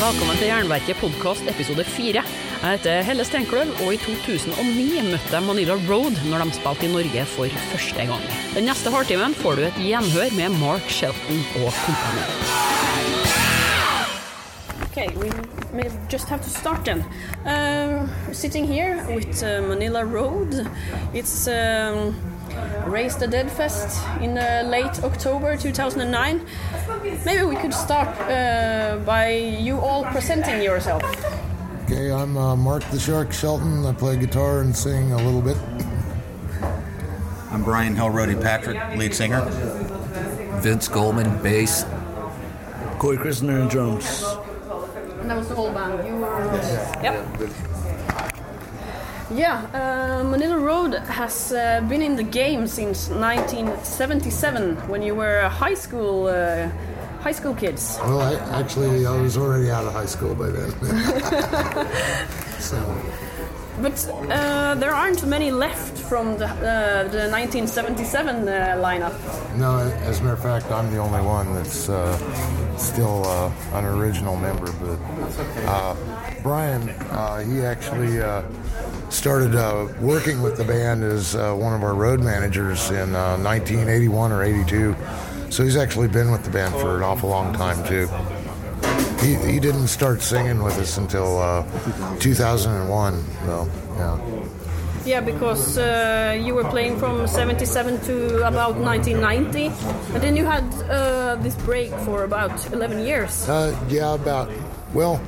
Velkommen til Jernverket podkast episode fire. Jeg heter Helle Steinkløv, og i 2009 møtte jeg Manila Road når de spilte i Norge for første gang. Den neste halvtimen får du et gjenhør med Mark Shelton og kompani. Okay, we may just have to start then. Uh, sitting here with uh, Manila Road. It's um, Raise the Dead Fest in uh, late October 2009. Maybe we could start uh, by you all presenting yourself. Okay, I'm uh, Mark the Shark Shelton. I play guitar and sing a little bit. I'm Brian Hellroadie Patrick, lead singer. Vince Golman, bass. Corey Christner and drums. And that was the whole band. You were. Yep. Yeah, uh, Manilla Road has uh, been in the game since 1977, when you were a high school uh, high school kids. Well, I, actually, I was already out of high school by then. so, But uh, there aren't many left from the, uh, the 1977 uh, lineup. no, as a matter of fact, I'm the only one that's uh, still uh, an original member. But uh, Brian, uh, he actually uh, started uh, working with the band as uh, one of our road managers in uh, 1981 or 82. So he's actually been with the band for an awful long time, too. He, he didn't start singing with us until uh, 2001, though. Yeah. Yeah, because uh, you were playing from 77 to about 1990, and then you had uh, this break for about 11 years. Uh, yeah, about. Well,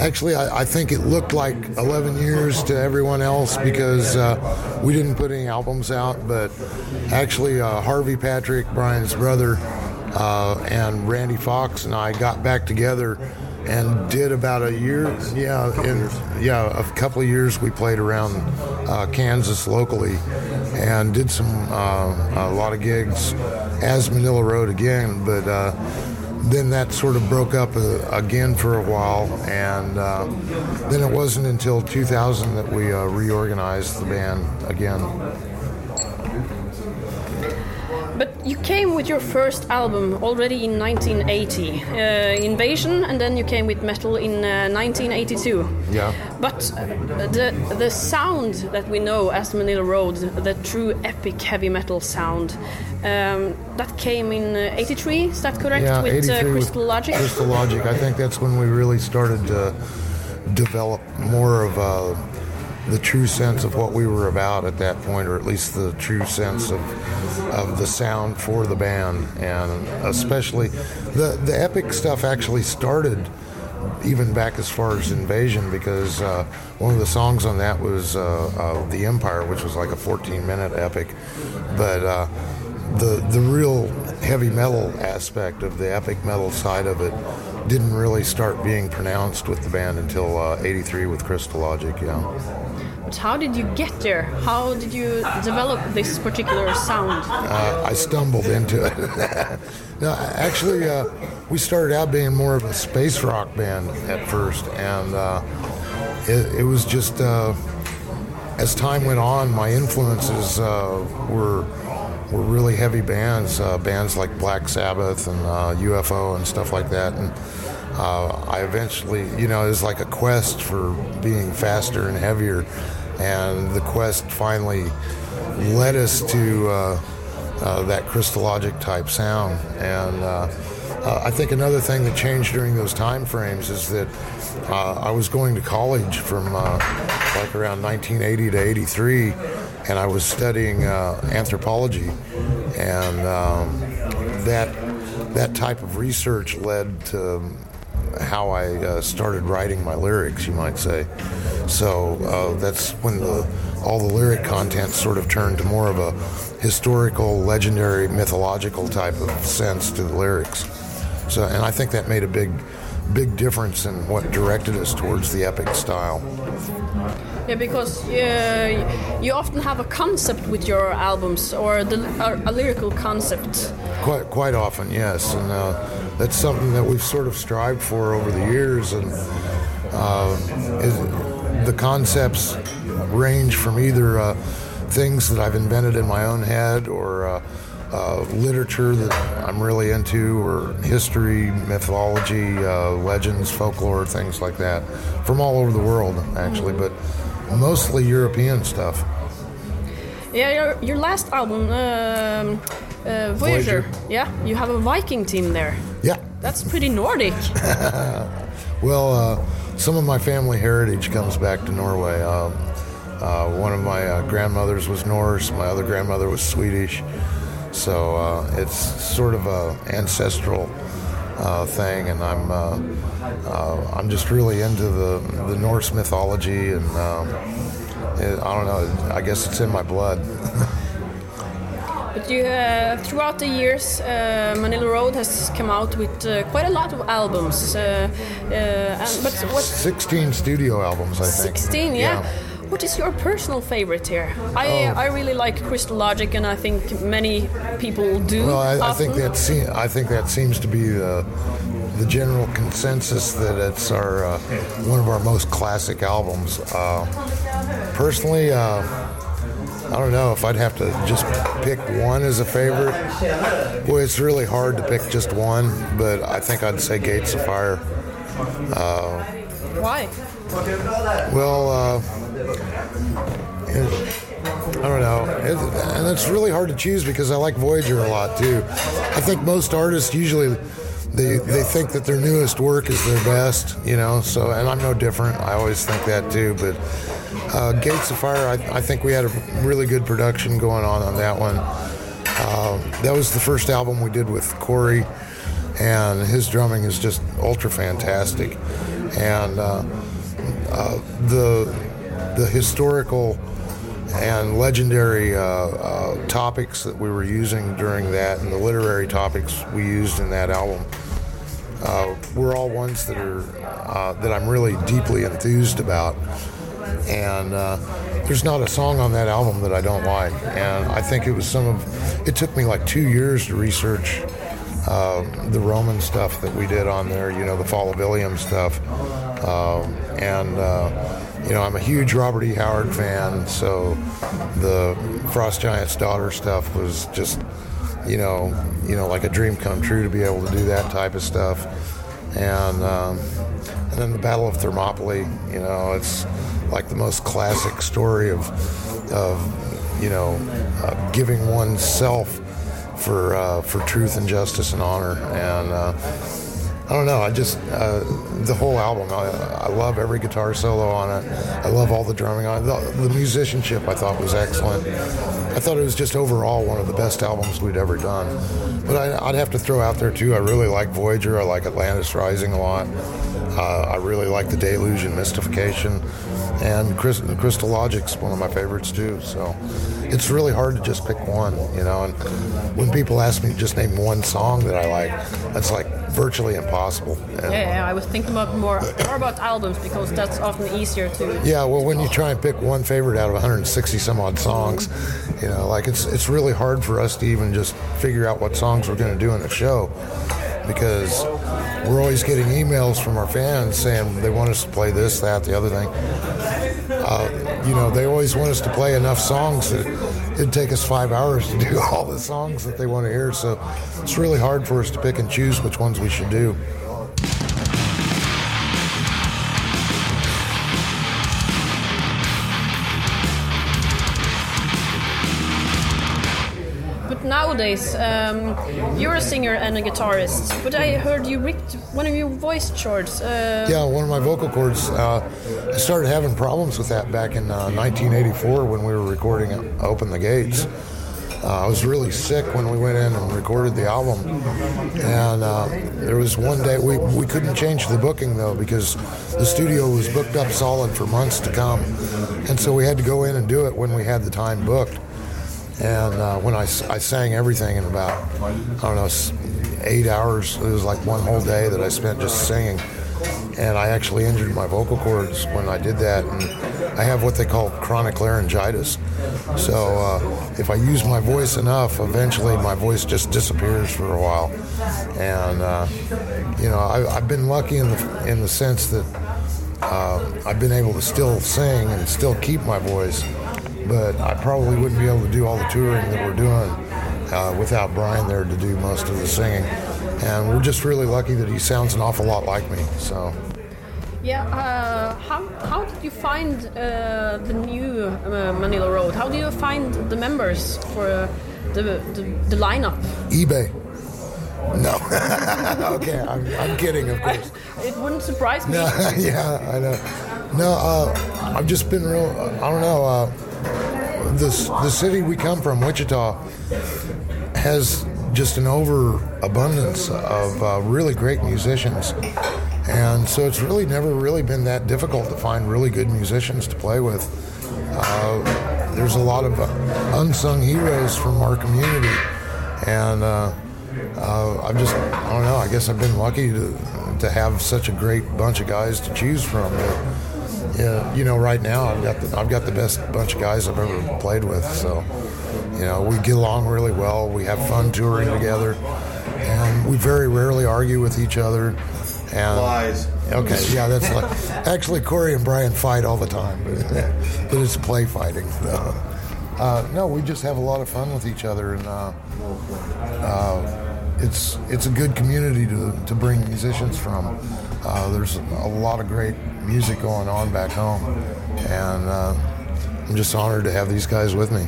actually, I, I think it looked like 11 years to everyone else because uh, we didn't put any albums out. But actually, uh, Harvey Patrick, Brian's brother, uh, and Randy Foxe and I got back together and did about a year. Yeah, in, yeah, a couple of years we played around uh, Kansas locally and did some uh, a lot of gigs as Manilla Road again, but. Then that sort of broke up uh, again for a while, and uh, then it wasn't until 2000 that we uh, reorganized the band again. But you came with your first album already in 1980, uh, Invasion, and then you came with metal in uh, 1982. Yeah. But uh, the the sound that we know as Manilla Road, the true epic heavy metal sound, um, that came in uh, 83. Is that correct? Yeah, with 83 uh, Crystal Logic. Crystal Logic. I think that's when we really started to develop more of uh, the true sense of what we were about at that point, or at least the true sense of of the sound for the band, and especially the the epic stuff actually started even back as far as Invasion because uh, one of the songs on that was uh, uh, The Empire, which was like a 14 minute epic, but. Uh, the the real heavy metal aspect of the epic metal side of it didn't really start being pronounced with the band until uh, 83 with Crystal Logic yeah But how did you get there? How did you develop this particular sound? uh, I stumbled into it no actually uh, we started out being more of a space rock band at first and uh, it, it was just uh, as time went on my influences uh, were were really heavy bands, uh, bands like Black Sabbath and uh, UFO and stuff like that. And uh, I eventually, you know, it was like a quest for being faster and heavier. And the quest finally led us to uh, uh, that Crystal Logic type sound. And uh, I think another thing that changed during those time frames is that uh, I was going to college from uh, like around 1980 to 83, and I was studying uh, anthropology, and um, that that type of research led to how I uh, started writing my lyrics, you might say. So uh, that's when the, all the lyric content sort of turned to more of a historical, legendary, mythological type of sense to the lyrics. So, and I think that made a big, big difference in what directed us towards the epic style. Yeah, because uh, you often have a concept with your albums, or, the, or a lyrical concept. Quite, quite often, yes, and uh, that's something that we've sort of strived for over the years, and uh, is, the concepts range from either uh, things that I've invented in my own head or uh, literature that I'm really into, or history, mythology, uh, legends, folklore, things like that, from all over the world, actually, but mostly European stuff. Yeah, your, your last album, um, uh, Voyager. Voyager. Yeah, you have a Viking team there. Yeah. That's pretty Nordic. Well, uh, some of my family heritage comes back to Norway. Um, uh, one of my uh, grandmothers was Norse. My other grandmother was Swedish. So uh, it's sort of a ancestral uh, thing, and I'm uh, uh, I'm just really into the the Norse mythology, and um, it, I don't know. I guess it's in my blood. But you, uh, throughout the years, uh, Manilla Road has come out with uh, quite a lot of albums. Uh, uh, and, but what? 16 studio albums, I think. 16, yeah. What is your personal favorite here? I Oh. I really like Crystal Logic, and I think many people do. Well, I, I think that se- I think that seems to be the the general consensus that it's our uh, one of our most classic albums. Uh, personally, uh, I don't know if I'd have to just pick one as a favorite. Boy, it's really hard to pick just one, but I think I'd say Gates of Fire. Why? Well, I don't know, it, and it's really hard to choose because I like Voyager a lot too. I think most artists usually they they think that their newest work is their best, you know. So, and I'm no different. I always think that too. But uh, Gates of Fire, I, I think we had a really good production going on on that one. Uh, that was the first album we did with Corey, and his drumming is just ultra fantastic. And uh, uh, the the historical and legendary uh, uh, topics that we were using during that, and the literary topics we used in that album, uh, were all ones that are uh, that I'm really deeply enthused about. And uh, there's not a song on that album that I don't like. And I think it was some of. It took me like two years to research uh, the Roman stuff that we did on there. You know, the Fall of Ilium stuff. Um, and you know, I'm a huge Robert E. Howard fan, so the Frost Giant's daughter stuff was just, you know, you know, like a dream come true to be able to do that type of stuff. And um, and then the Battle of Thermopylae, you know, it's like the most classic story of of you know uh, giving oneself for uh, for truth and justice and honor and. Uh, I don't know. I just uh, the whole album. I, I love every guitar solo on it. I love all the drumming on it. The, the musicianship I thought was excellent. I thought it was just overall one of the best albums we'd ever done. But I, I'd have to throw out there too. I really like Voyager. I like Atlantis Rising a lot. Uh, I really like the Deluge and Mystification, and Crys- Crystal Logic's one of my favorites too. So it's really hard to just pick one, you know. And when people ask me to just name one song that I like, that's like virtually impossible. Yeah, yeah, I was thinking about more more about albums because that's often easier to. Yeah, well, when you try and pick one favorite out of 160 some odd songs, you know, like it's it's really hard for us to even just figure out what songs we're going to do in a show because we're always getting emails from our fans saying they want us to play this, that, the other thing. Uh, you know, they always want us to play enough songs that it'd take us five hours to do all the songs that they want to hear. So it's really hard for us to pick and choose which ones we should do. Nowadays, um, you're a singer and a guitarist. But I heard you ripped one of your voice cords. Uh, Yeah, one of my vocal cords. Uh, I started having problems with that back in uh, 1984 when we were recording "Open the Gates." Uh, I was really sick when we went in and recorded the album, and uh, there was one day we we couldn't change the booking though because the studio was booked up solid for months to come, and so we had to go in and do it when we had the time booked. And uh, when I sang everything in about, I don't know, eight hours, it was like one whole day that I spent just singing. And I actually injured my vocal cords when I did that. And I have what they call chronic laryngitis. So uh, if I use my voice enough, eventually my voice just disappears for a while. And, uh, you know, I, I've been lucky in the, in the sense that uh, I've been able to still sing and still keep my voice, but I probably wouldn't be able to do all the touring that we're doing uh, without Brian there to do most of the singing. And we're just really lucky that he sounds an awful lot like me. So. Yeah, uh, how, how did you find uh, the new uh, Manilla Road? How do you find the members for uh, the, the, the lineup? eBay. No. okay, I'm, I'm kidding, of course. It wouldn't surprise me. No, yeah, I know. No, uh, I've just been real. I don't know. The the city we come from, Wichita, has just an overabundance of uh, really great musicians, and so it's really never really been that difficult to find really good musicians to play with. Uh, there's a lot of uh, unsung heroes from our community, and uh, uh, I've just I don't know. I guess I've been lucky to to have such a great bunch of guys to choose from. But, yeah, you know, right now I've got the, I've got the best bunch of guys I've ever played with. So, you know, we get along really well. We have fun touring together, and we very rarely argue with each other. And Lies. Okay, yeah, that's like, actually Corey and Brian fight all the time, but, but it's play fighting. So, uh, no, we just have a lot of fun with each other, and uh, uh, it's it's a good community to, to bring musicians from. Uh, there's a lot of great music going on back home, and uh, I'm just honored to have these guys with me.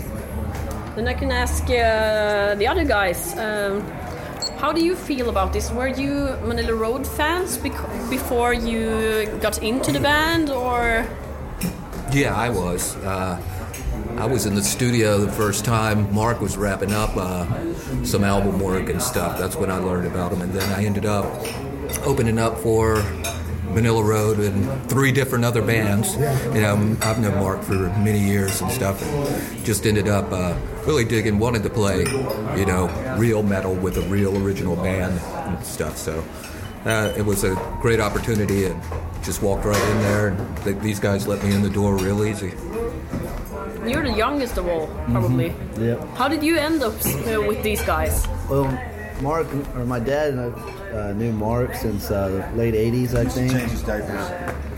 Then I can ask uh, the other guys. Um, how do you feel about this? Were you Manilla Road fans bec- before you got into the band, or Yeah, I was. Uh, I was in the studio the first time Mark was wrapping up uh, some album work and stuff. That's when I learned about him, and then I ended up opening up for Manilla Road and three different other bands. You know, I've known Mark for many years and stuff, and just ended up uh, really digging, wanted to play, you know, real metal with a real original band and stuff. So uh, it was a great opportunity and just walked right in there. And th- these guys let me in the door real easy. you're the youngest of all, probably? Yep. How did you end up uh, with these guys? Well, Mark, or my dad and I uh, knew Mark since uh, the late 80s, I think. Change his diapers.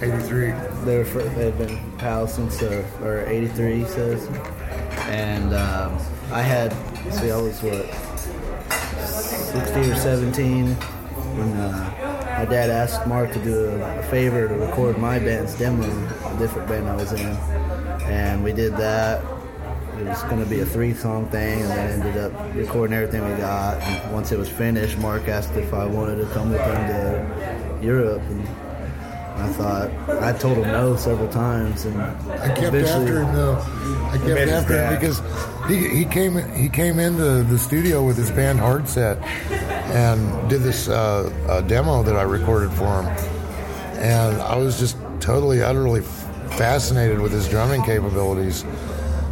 83. They were fr- they've been pals since uh, or '83 he says, and um, I had see I was what 16 or 17 when uh, my dad asked Mark to do a, a favor to record my band's demo, a different band I was in, and we did that. It was going to be a three-song thing, and then ended up recording everything we got. And once it was finished, Mark asked if I wanted to come with him to Europe, and I thought I told him no several times, and I kept after him though. I kept after him because he, he came he came into the studio with his band Hardset and did this uh, uh, demo that I recorded for him, and I was just totally utterly fascinated with his drumming capabilities,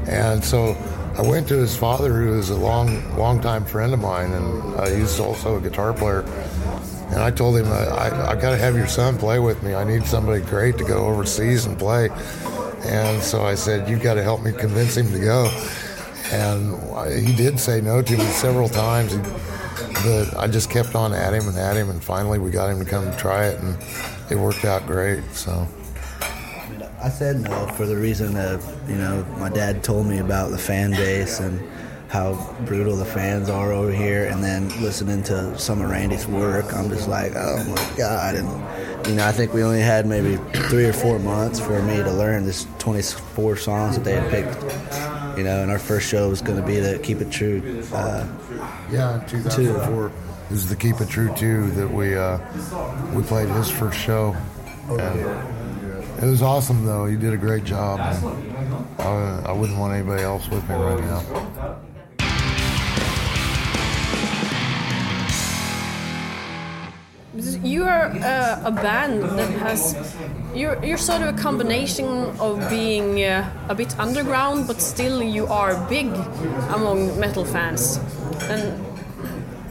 and so. I went to his father, who is a long, long time friend of mine, and uh, he's also a guitar player. And I told him, I, I, got to have your son play with me. I need somebody great to go overseas and play. And so I said, You've got to help me convince him to go. And he did say no to me several times. But I just kept on at him and at him. And finally, we got him to come try it. And it worked out great. So, I said no for the reason of, you know, my dad told me about the fan base and how brutal the fans are over here. And then listening to some of Randy's work, I'm just like, oh my God. And, you know, I think we only had maybe three or four months for me to learn this 24 songs that they had picked. You know, and our first show was going to be the keep it true. Uh, yeah, in 2004 it was the Keep It True 2 that we, uh, we played his first show. And, it was awesome, though. You did a great job. I, I wouldn't want anybody else with me right now. You are uh, a band that has. You're, you're sort of a combination of being uh, a bit underground, but still you are big among metal fans. And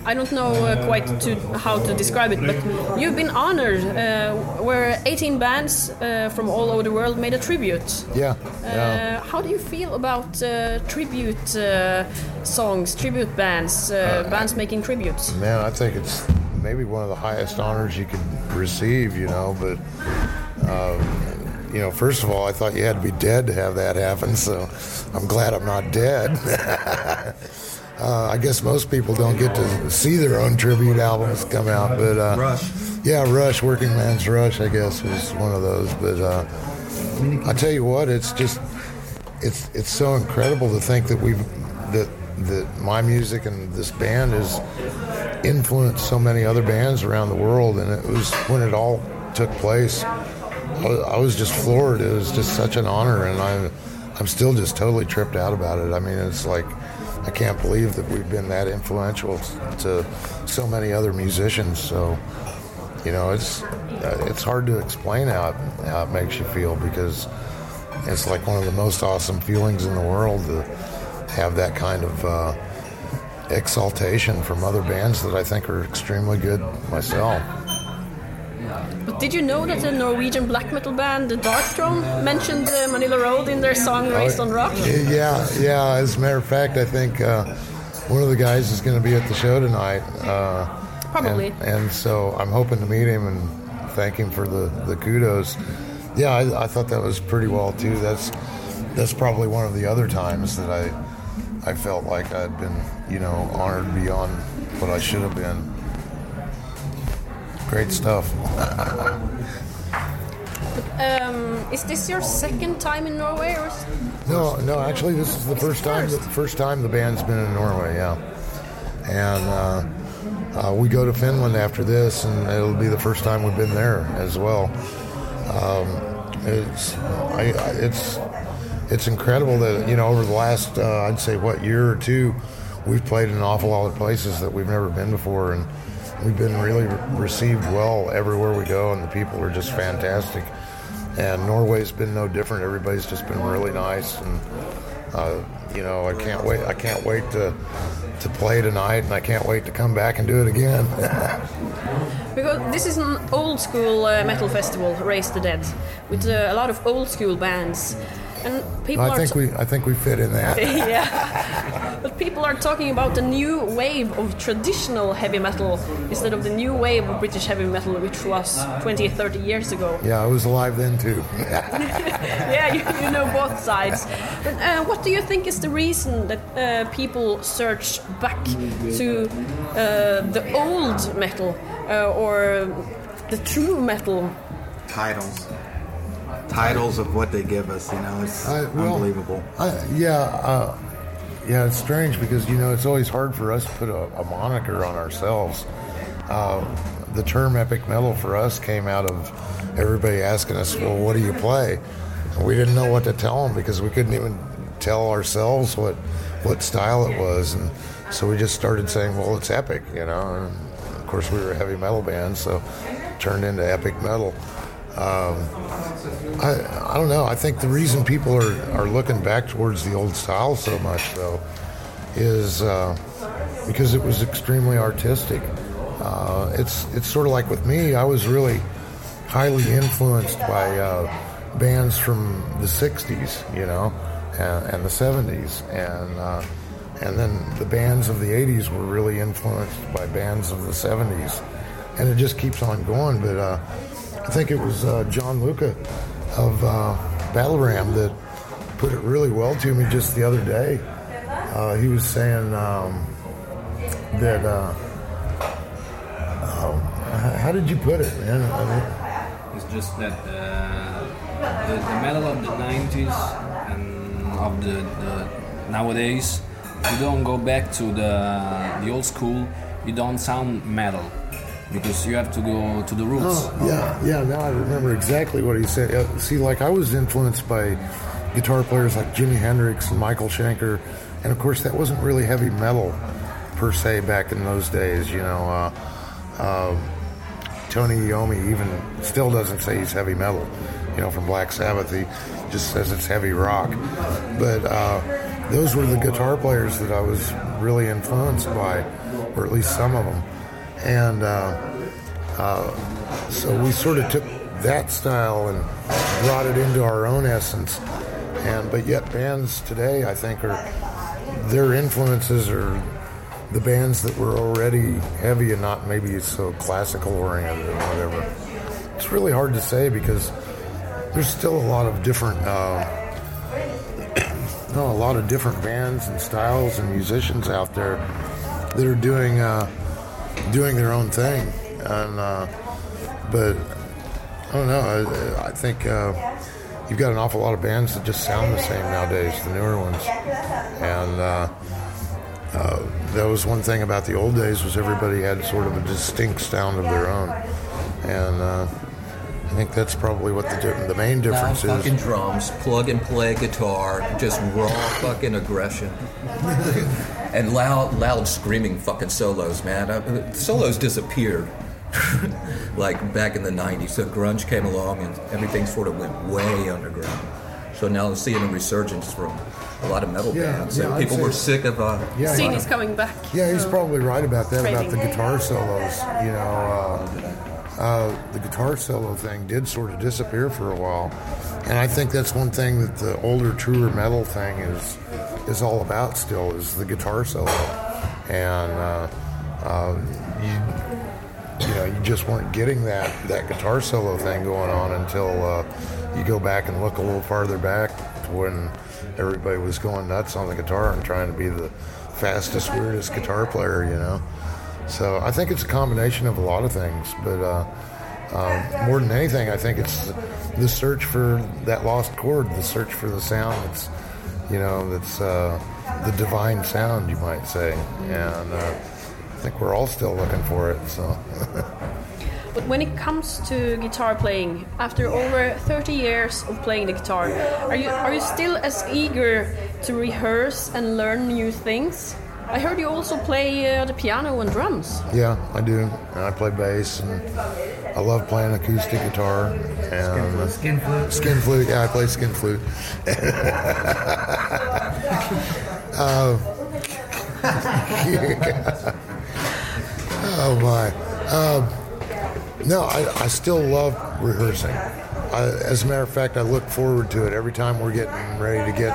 I don't know uh, quite to, how to describe it, but you've been honored uh, where 18 bands uh, from all over the world made a tribute. Yeah. yeah. Uh, how do you feel about uh, tribute uh, songs, tribute bands, uh, bands making tributes? Man, I think it's maybe one of the highest honors you could receive, you know, but. Uh, you know, first of all, I thought you had to be dead to have that happen, so I'm glad I'm not dead. uh, I guess most people don't get to see their own tribute albums come out, but uh, Rush. yeah, Rush, Working Man's Rush, I guess was one of those. But uh, I tell you what, it's just it's it's so incredible to think that we've that that my music and this band has influenced so many other bands around the world, and it was when it all took place. I was, I was just floored. It was just such an honor, and I'm I'm still just totally tripped out about it. I mean, it's like I can't believe that we've been that influential to so many other musicians. So you know, it's it's hard to explain how it, how it makes you feel because it's like one of the most awesome feelings in the world to have that kind of uh, exaltation from other bands that I think are extremely good myself. But did you know that the Norwegian black metal band, the Darkthrone, mentioned uh, Manilla Road in their song Raised on Rock? Yeah, yeah. As a matter of fact, I think uh, one of the guys is going to be at the show tonight. Uh, Probably. And, and so I'm hoping to meet him and thank him for the, the kudos. Yeah, I, I thought that was pretty well too. That's that's probably one of the other times that I I felt like I'd been you know honored beyond what I should have been. Great stuff. Um, is this your second time in Norway? Or No, no. Actually, this is the first time. The first. time the band's been in Norway. Yeah, and uh, uh, we go to Finland after this, and it'll be the first time we've been there as well. Um, it's, I, I, it's, it's incredible that you know over the last, uh, I'd say, what year or two, we've played in an awful lot of places that we've never been before, and we've been really re- received well everywhere we go, and the people are just fantastic. And Norway's been no different. Everybody's just been really nice, and uh, you know, I can't wait. I can't wait to to play tonight, and I can't wait to come back and do it again. Because this is an old school uh, metal festival, Raise the Dead, with uh, a lot of old school bands. And people I are think t- we I think we fit in that. yeah. But people are talking about the new wave of traditional heavy metal instead of the new wave of British heavy metal, which was 20, 30 years ago. Yeah, I was alive then too. yeah, you, you know both sides. But uh, what do you think is the reason that uh, people search back to uh, the old metal uh, or the true metal? Titles. Titles of what they give us, you know, it's I- well, unbelievable. I, yeah, uh, yeah, it's strange because you know it's always hard for us to put a, a moniker on ourselves. Uh, the term epic metal for us came out of everybody asking us, "Well, what do you play?" And we didn't know what to tell them because we couldn't even tell ourselves what what style it was, and so we just started saying, "Well, it's epic," you know. And of course, we were a heavy metal band, so it turned into epic metal. Um, I, I don't know. I think the reason people are, are looking back towards the old style so much, though, is uh, because it was extremely artistic. Uh, it's it's sort of like with me. I was really highly influenced by uh, bands from the '60s, you know, and, and the '70s, and uh, and then the bands of the '80s were really influenced by bands of the '70s, and it just keeps on going. But uh, I think it was uh, John Luca of uh, Battle Ram that put it really well to me just the other day. Uh, he was saying um, that. Uh, uh, how did you put it, man? I mean, It's just that uh, the, the metal of the 90s and of the, the nowadays, you don't go back to the, the old school, you don't sound metal because you have to go to the roots. Oh, yeah, yeah. Now I remember exactly what he said. Uh, See, like I was influenced by guitar players like Jimi Hendrix and Michael Schenker, and of course that wasn't really heavy metal per se back in those days. You know, uh, uh, Tony Iommi even still doesn't say he's heavy metal. You know, from Black Sabbath, he just says it's heavy rock. But uh, those were the guitar players that I was really influenced by, or at least some of them. And uh, uh, so we sort of took that style and brought it into our own essence. And but yet bands today, I think, are their influences are the bands that were already heavy and not maybe so classical oriented or whatever. It's really hard to say because there's still a lot of different uh, know, a lot of different bands and styles and musicians out there that are doing uh, doing their own thing. And uh, but I don't know. I, I think uh, you've got an awful lot of bands that just sound the same nowadays, the newer ones. And uh, uh, that was one thing about the old days was everybody had sort of a distinct sound of their own. And uh, I think that's probably what the the main difference is. fucking drums, plug and play guitar, just raw fucking aggression, and loud, loud screaming fucking solos, man. Uh, solos disappeared, like back in the '90s. So grunge came along, and everything sort of went way underground. So now I'm seeing a resurgence from a lot of metal Yeah, bands. yeah, and people were sick of uh, Yeah, Scene yeah. is coming back. Yeah, he's So- probably right about that, about the guitar solos. You know, uh, uh, the guitar solo thing did sort of disappear for a while. And I think that's one thing that the older, truer metal thing is is all about still, is the guitar solo. And uh, uh, you, you know, you just weren't getting that, that guitar solo thing going on until uh, you go back and look a little farther back when everybody was going nuts on the guitar and trying to be the fastest, weirdest guitar player, you know. So I think it's a combination of a lot of things, but uh, uh, more than anything, I think it's the search for that lost chord, the search for the sound you know, that's uh, the divine sound, you might say, and uh, I think we're all still looking for it. So. But when it comes to guitar playing, after over 30 years of playing the guitar, are you are you still as eager to rehearse and learn new things? I heard you also play uh, the piano and drums. Yeah, I do. And I play bass, and I love playing acoustic guitar and uh, Skin flute. skin flute. Yeah, I play skin flute. Uh, oh my. Um, no, I, I still love rehearsing. I, as a matter of fact, I look forward to it every time we're getting ready to get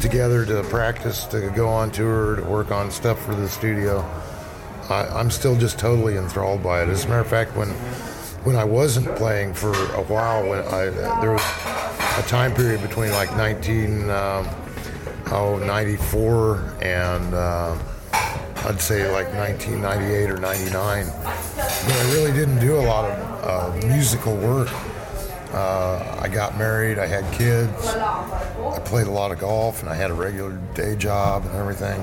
together to practice, to go on tour, to work on stuff for the studio. I, I'm still just totally enthralled by it. As a matter of fact, when when I wasn't playing for a while, when I there was a time period between like 19 um, oh 94 and uh, I'd say like 1998 or 99. But I really didn't do a lot of uh, musical work. Uh, I got married, I had kids, I played a lot of golf, and I had a regular day job and everything.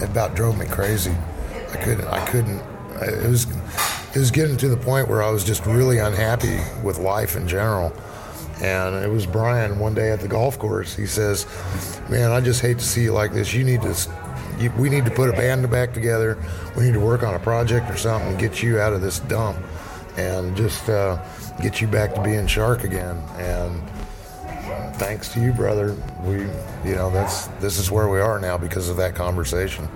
It about drove me crazy. I couldn't. I couldn't. It was. It was getting to the point where I was just really unhappy with life in general. And it was Brian one day at the golf course. He says, "Man, I just hate to see you like this. You need to. You, we need to put a band back together. We need to work on a project or something get you out of this dump, and just uh, get you back to being Shark again." And thanks to you, brother, we, you know, that's this is where we are now because of that conversation.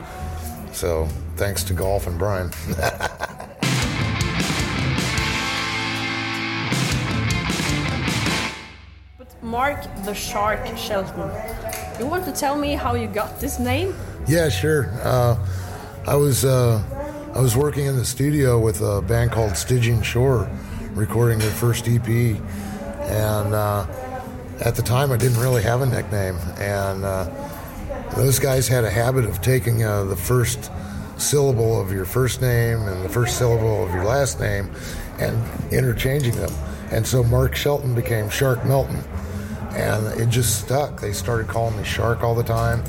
So thanks to golf and Brian. But Mark the Shark Shelton, you want to tell me how you got this name? Yeah, sure. Uh, I was uh, I was working in the studio with a band called Stygian Shore, recording their first EP, and uh, at the time I didn't really have a nickname, and uh, those guys had a habit of taking uh, the first syllable of your first name and the first syllable of your last name and interchanging them, and so Mark Shelton became Shark Melton, and it just stuck. They started calling me Shark all the time.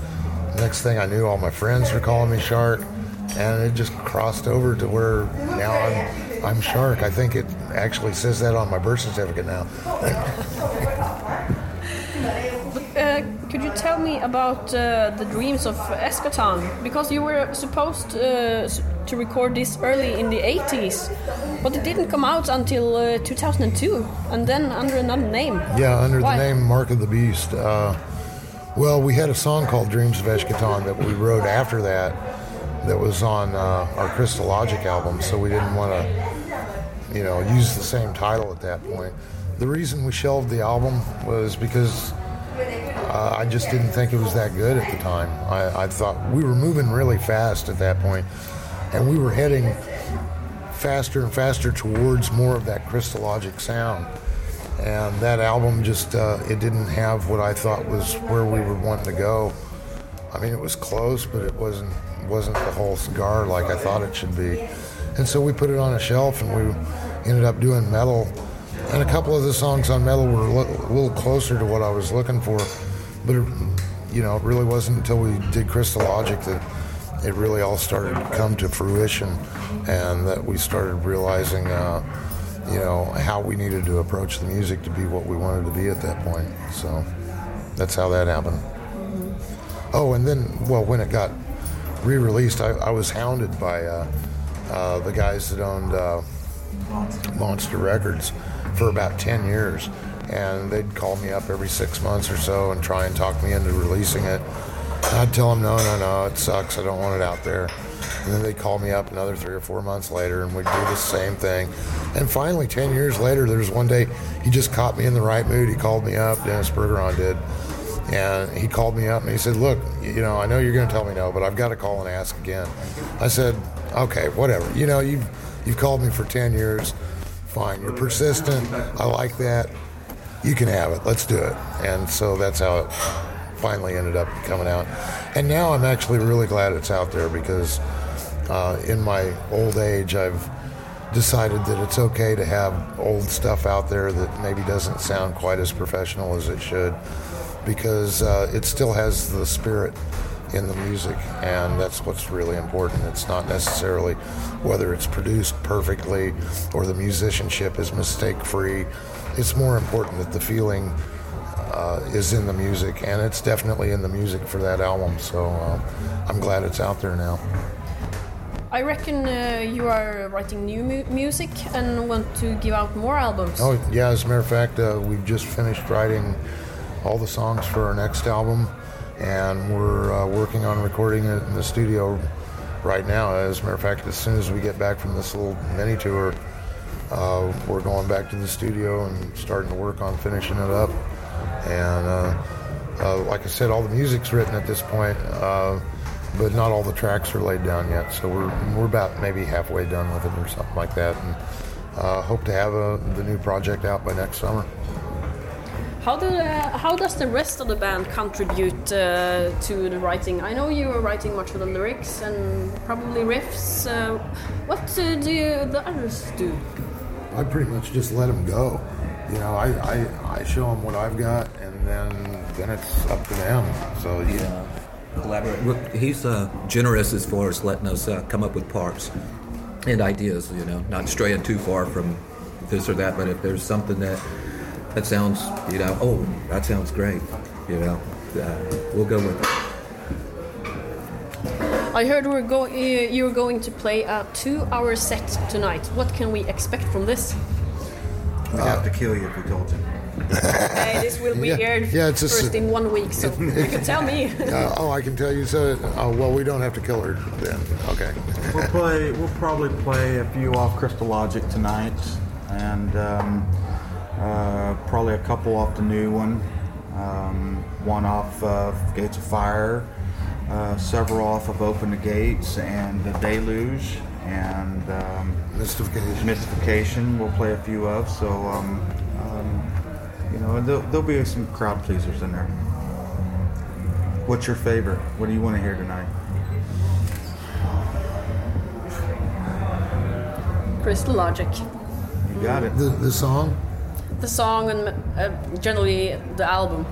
Next thing I knew, all my friends were calling me Shark, and it just crossed over to where now I'm I'm Shark. I think it actually says that on my birth certificate now. Uh, could you tell me about uh, the dreams of Eschaton? Because you were supposed uh, to record this early in the 80s, but it didn't come out until uh, 2002, and then under another name. Yeah, under Why? the name Mark of the Beast. Uh, well, we had a song called Dreams of Eschaton that we wrote after that, that was on uh, our Crystal Logic album, so we didn't want to, you know, use the same title at that point. The reason we shelved the album was because uh, I just didn't think it was that good at the time. I, I thought we were moving really fast at that point, and we were heading faster and faster towards more of that Crystal Logic sound. and that album just uh, it didn't have what I thought was where we were wanting to go. I mean, it was close, but it wasn't wasn't the whole cigar like I thought it should be. And so we put it on a shelf, and we ended up doing metal. And a couple of the songs on metal were a a little closer to what I was looking for, but it, you know, it really wasn't until we did Crystal Logic that it really all started to come to fruition, and that we started realizing, uh, you know, how we needed to approach the music to be what we wanted to be at that point. So that's how that happened. Oh, and then, well, when it got re-released, I, I was hounded by uh, uh, the guys that owned uh, Monster Records for about ten years, and they'd call me up every six months or so and try and talk me into releasing it. And I'd tell them, no, no, no, it sucks. I don't want it out there. And then they'd call me up another three or four months later, and we'd do the same thing. And finally, ten years later, there was one day he just caught me in the right mood. He called me up. Dennis Bergeron did and he called me up and he said, "Look, you know, I know you're going to tell me no, but I've got to call and ask again." I said, "Okay, whatever. You know, you've you've called me for ten years. Fine. You're persistent. I like that. You can have it. Let's do it." And so that's how it finally ended up coming out. And now I'm actually really glad it's out there because uh, in my old age, I've decided that it's okay to have old stuff out there that maybe doesn't sound quite as professional as it should because uh, it still has the spirit in the music, and that's what's really important. It's not necessarily whether it's produced perfectly or the musicianship is mistake free. It's more important that the feeling uh, is in the music, and it's definitely in the music for that album. So uh, I'm glad it's out there now. I reckon uh, you are writing new mu- music and want to give out more albums. Oh, yeah, as a matter of fact, uh, we've just finished writing all the songs for our next album, and we're uh, working on recording it in the studio right now. As a matter of fact, as soon as we get back from this little mini tour, uh, we're going back to the studio and starting to work on finishing it up. And uh, uh, like I said, all the music's written at this point, uh, but not all the tracks are laid down yet. So we're we're about maybe halfway done with it or something like that, and uh, hope to have uh the new project out by next summer. How do uh, how does the rest of the band contribute uh, to the writing? I know you were writing much of the lyrics and probably riffs. Uh, what uh, do you, the others do? I pretty much just let them go. You know, I, I, I show them what I've got, and then then it's up to them. So yeah, collaborate. He's uh, generous as far as letting us uh, come up with parts and ideas. You know, not straying too far from this or that. But if there's something that that sounds, you know, oh, that sounds great. You know, uh, we'll go with it. I heard we're go- uh, you're going to play a two-hour set tonight. What can we expect from this? We'd have to kill you if we told you. Okay, this will be Yeah, aired yeah, it's a first s- in one week, so you can tell me. Uh, oh, I can tell you. So, oh, well, we don't have to kill her then. Okay. We'll play. We'll probably play a few off Crystal Logic tonight, and um, uh, probably a couple off the new one. Um, one off of Gates of Fire, uh, several off of Open the Gates and the Deluge, and um, Mystification. Mystification. We'll play a few of. So, um, um, you know, there'll, there'll be some crowd pleasers in there. What's your favorite? What do you want to hear tonight? Crystal Logic. You got it. The, the song? The song and uh, generally the album.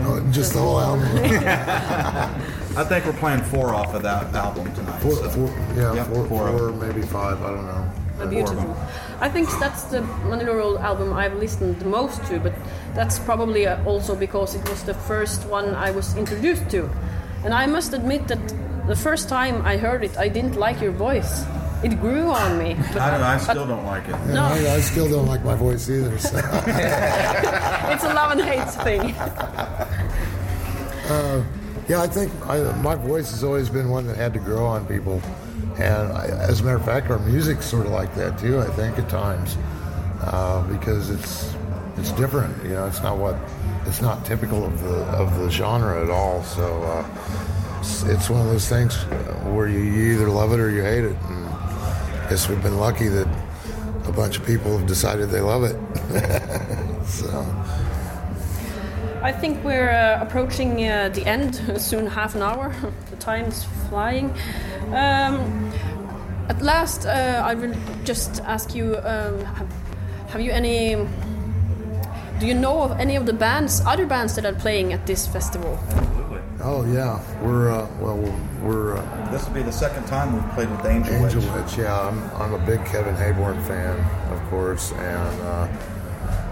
Oh, just the whole album. I think we're playing four off of that album tonight. Four, so- four, yeah, Yep, four, four maybe five. I don't know. A beautiful. I think that's the Manilla album I've listened the most to, but that's probably uh, also because it was the first one I was introduced to. And I must admit that the first time I heard it, I didn't like your voice. It grew on me. But I don't. I still don't like it. Yeah, No. I, I still don't like my voice either. So. it's a love and hate thing. Yeah, I think I, my voice has always been one that had to grow on people, and I, as a matter of fact, our music's sort of like that too. I think at times uh, because it's it's different. You know, it's not what it's not typical of the of the genre at all. So uh, it's, it's one of those things where you, you either love it or you hate it. And I guess we've been lucky that a bunch of people have decided they love it. So, I think we're uh, approaching uh, the end, soon half an hour. the time's flying. Um, at last, uh, I will just ask you um, have, have you any. Do you know of any of the bands, other bands that are playing at this festival? Oh yeah, we're uh, well, we're uh, This will be the second time we've played with Angel, Angel Witch. Witch. Yeah, I'm, I'm a big Kevin Heybourne fan, of course, and uh,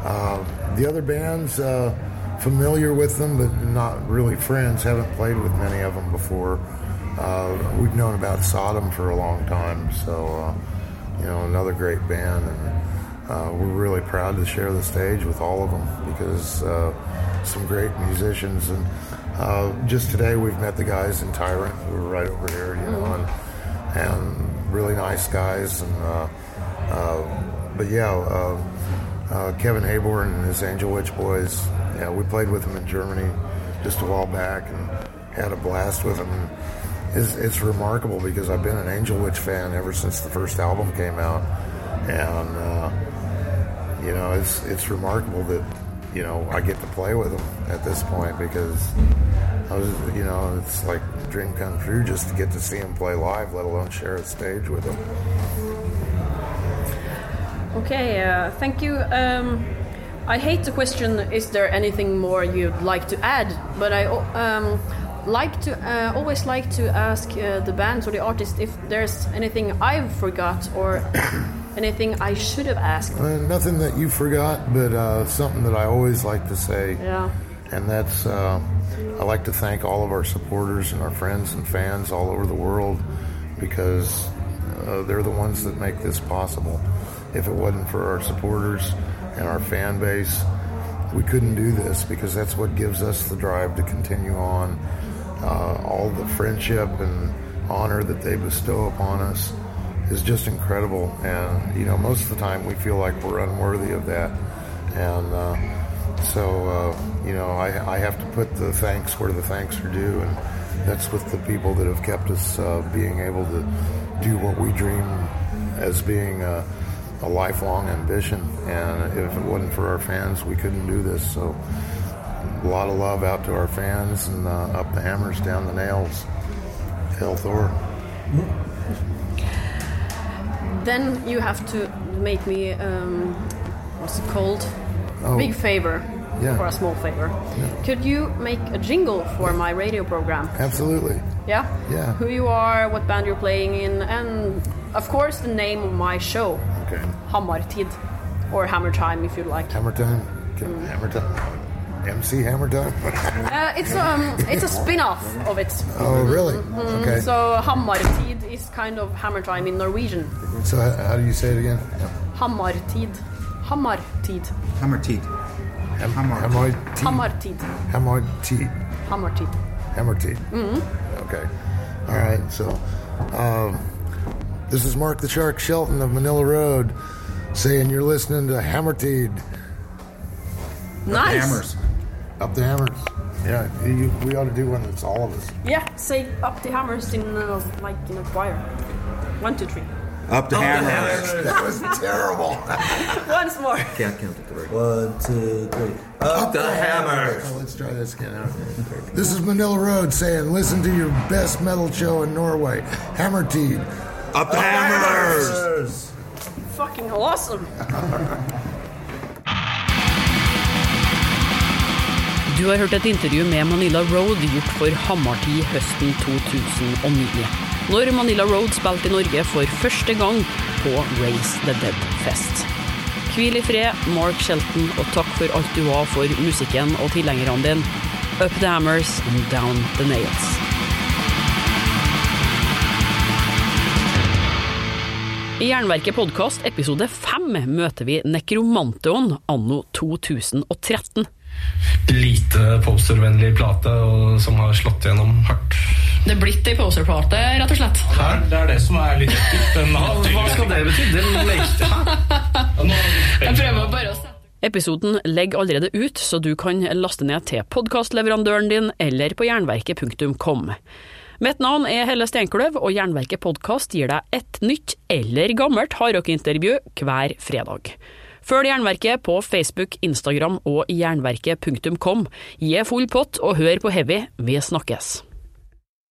uh, the other bands uh, familiar with them, but not really friends. Haven't played with many of them before. Uh, we've known about Sodom for a long time, so uh, you know another great band, and uh, we're really proud to share the stage with all of them because uh, some great musicians and. Uh, just today, we've met the guys in Tyrant who are right over here, you know, and, and really nice guys. And uh, uh, but yeah, uh, Kevin Heybourne and his Angel Witch boys. Yeah, we played with them in Germany just a while back and had a blast with them. It's, it's remarkable because I've been an Angel Witch fan ever since the first album came out, and you know, it's it's remarkable that you know I get to play with them at this point because I was, you know, it's like dream come true just to get to see them play live, let alone share a stage with them. Okay, uh, thank you. Um, I hate the question, is there anything more you'd like to add? But I um, like to uh, always like to ask uh, the bands or the artists if there's anything I've forgot or anything I should have asked. Uh, nothing that you forgot, but uh, something that I always like to say, Yeah. and that's uh, I like to thank all of our supporters and our friends and fans all over the world because uh, they're the ones that make this possible. If it wasn't for our supporters and our fan base, we couldn't do this because that's what gives us the drive to continue on. Uh, all the friendship and honor that they bestow upon us is just incredible. And, you know, most of the time we feel like we're unworthy of that. And uh, so, uh, you know, I, I have to put the thanks where the thanks are due. And that's with the people that have kept us uh, being able to do what we dream as being a, a lifelong ambition. And if it wasn't for our fans, we couldn't do this. So, a lot of love out to our fans and uh, up the hammers, down the nails. Hell Thor. Then you have to make me, um, what's it called? Oh. Big favor. Yeah. For a small favor. Could you make a jingle for my radio program? Absolutely. Yeah? Yeah. Who you are, what band you're playing in, and of course the name of my show, Okay. Hammartid. Or Hammer Time if you like. Hammer time. Okay, Hammer time. MC Hammer time. Uh, it's um, it's a spin-off of it. oh, really? Okay. So, So Hammartid is kind of Hammer Time in Norwegian. how, how do you say it again? Hammartid. Hammartid. Hammer teeth. Hammer. Hammer. Hammartid. Hammer. T. Hammartid. Hammer T. Mm-hmm. Okay. All right. So, um, this is Mark the Shark Shelton of Manilla Road saying you're listening to Hammer Teed. Nice. Hammers. Up the hammers. Yeah, you, we ought to do one that's all of us. Yeah, say up the hammers in uh, like in a choir. One, two, three. Up the hammers. That was terrible. Once more. Can't count to three. One, two, three. Up the hammers. Oh, let's try this again. This is Manilla Road saying, listen to your best metal show in Norway, Hammer Teed. Up the hammers. Fucking awesome. Du har hørt et intervju med Manila Road gjort for Hammartid høsten 2009. Når Manila Road spilte i Norge for første gang på Raise the Dead Fest. Hvil i fred, Mark Shelton, og takk for alt du var for musikken og tilhengerne dine. Up the hammers and down the nails. I Jernverket podkast episode fem møter vi Nekromanteon anno 2013. lite postervennlig plate og som har slått gjennom hardt. Det er blitt ei poserplate, rett og slett. Her, det er det som er litt ekkelt. Hva skal det bety? Den lekte Jeg prøver bare å sette Episoden legger allerede ut, så du kan laste ned til podkastleverandøren din eller på jernverket.kom. Mitt navn er Helle Steinkløv, og Jernverket podkast gir deg et nytt eller gammelt hardrockintervju hver fredag. Følg Jernverket på Facebook, Instagram og jernverket.com. Gi full pott og hør på Heavy. Vi snakkes.